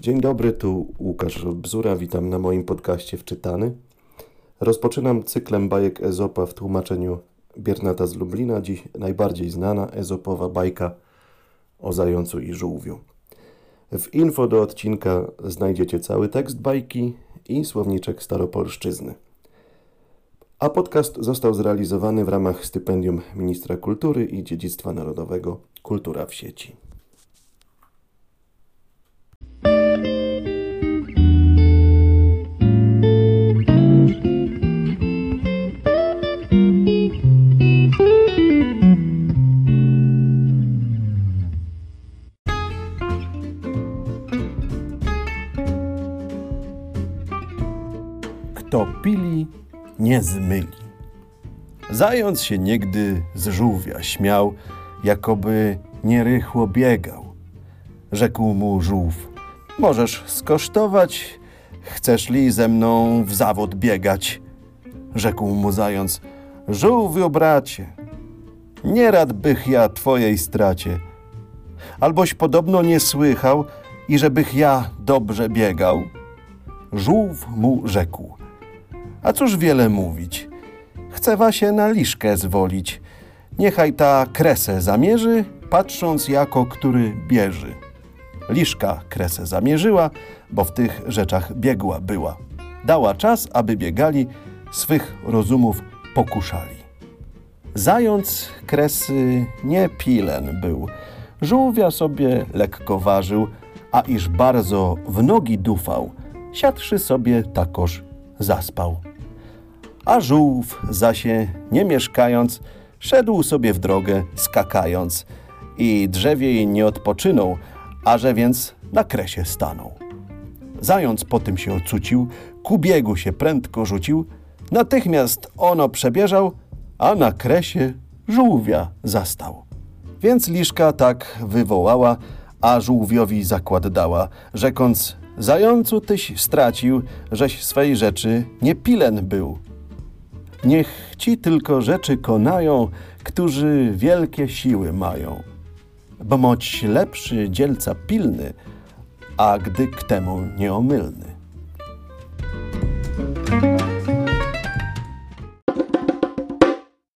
Dzień dobry, tu Łukasz Bzura, witam na moim podcaście Wczytany. Rozpoczynam cyklem bajek Ezopa w tłumaczeniu Biernata z Lublina, dziś najbardziej znana ezopowa bajka o zającu i żółwiu. W info do odcinka znajdziecie cały tekst bajki i słowniczek staropolszczyzny. A podcast został zrealizowany w ramach stypendium Ministra Kultury i Dziedzictwa Narodowego Kultura w sieci. Kto pili, nie zmyli. Zając się niegdy z żółwia śmiał, jakoby nierychło biegał. Rzekł mu żółw, możesz skosztować, chcesz li ze mną w zawód biegać? Rzekł mu zając, żółwiu bracie, nie rad bych ja twojej stracie. Alboś podobno nie słychał, i żebych ja dobrze biegał? Żółw mu rzekł, a cóż wiele mówić. Chcewa się na liszkę zwolić. Niechaj ta kresę zamierzy, patrząc jako który bieży. Liszka kresę zamierzyła, bo w tych rzeczach biegła była. Dała czas, aby biegali, swych rozumów pokuszali. Zając kresy nie pilen był, żółwia sobie lekko ważył, a iż bardzo w nogi dufał, siadszy sobie takoż zaspał. A żółw zasie, nie mieszkając, szedł sobie w drogę, skakając i drzewiej nie odpoczynął, a że więc na kresie stanął. Zając po tym się ocucił, ku biegu się prędko rzucił, natychmiast ono przebieżał, a na kresie żółwia zastał. Więc liszka tak wywołała, a żółwiowi zakład dała, rzekąc, zającu tyś stracił, żeś swej rzeczy nie pilen był. Niech ci tylko rzeczy konają, którzy wielkie siły mają. Bo moć lepszy dzielca pilny, a gdy k temu nieomylny.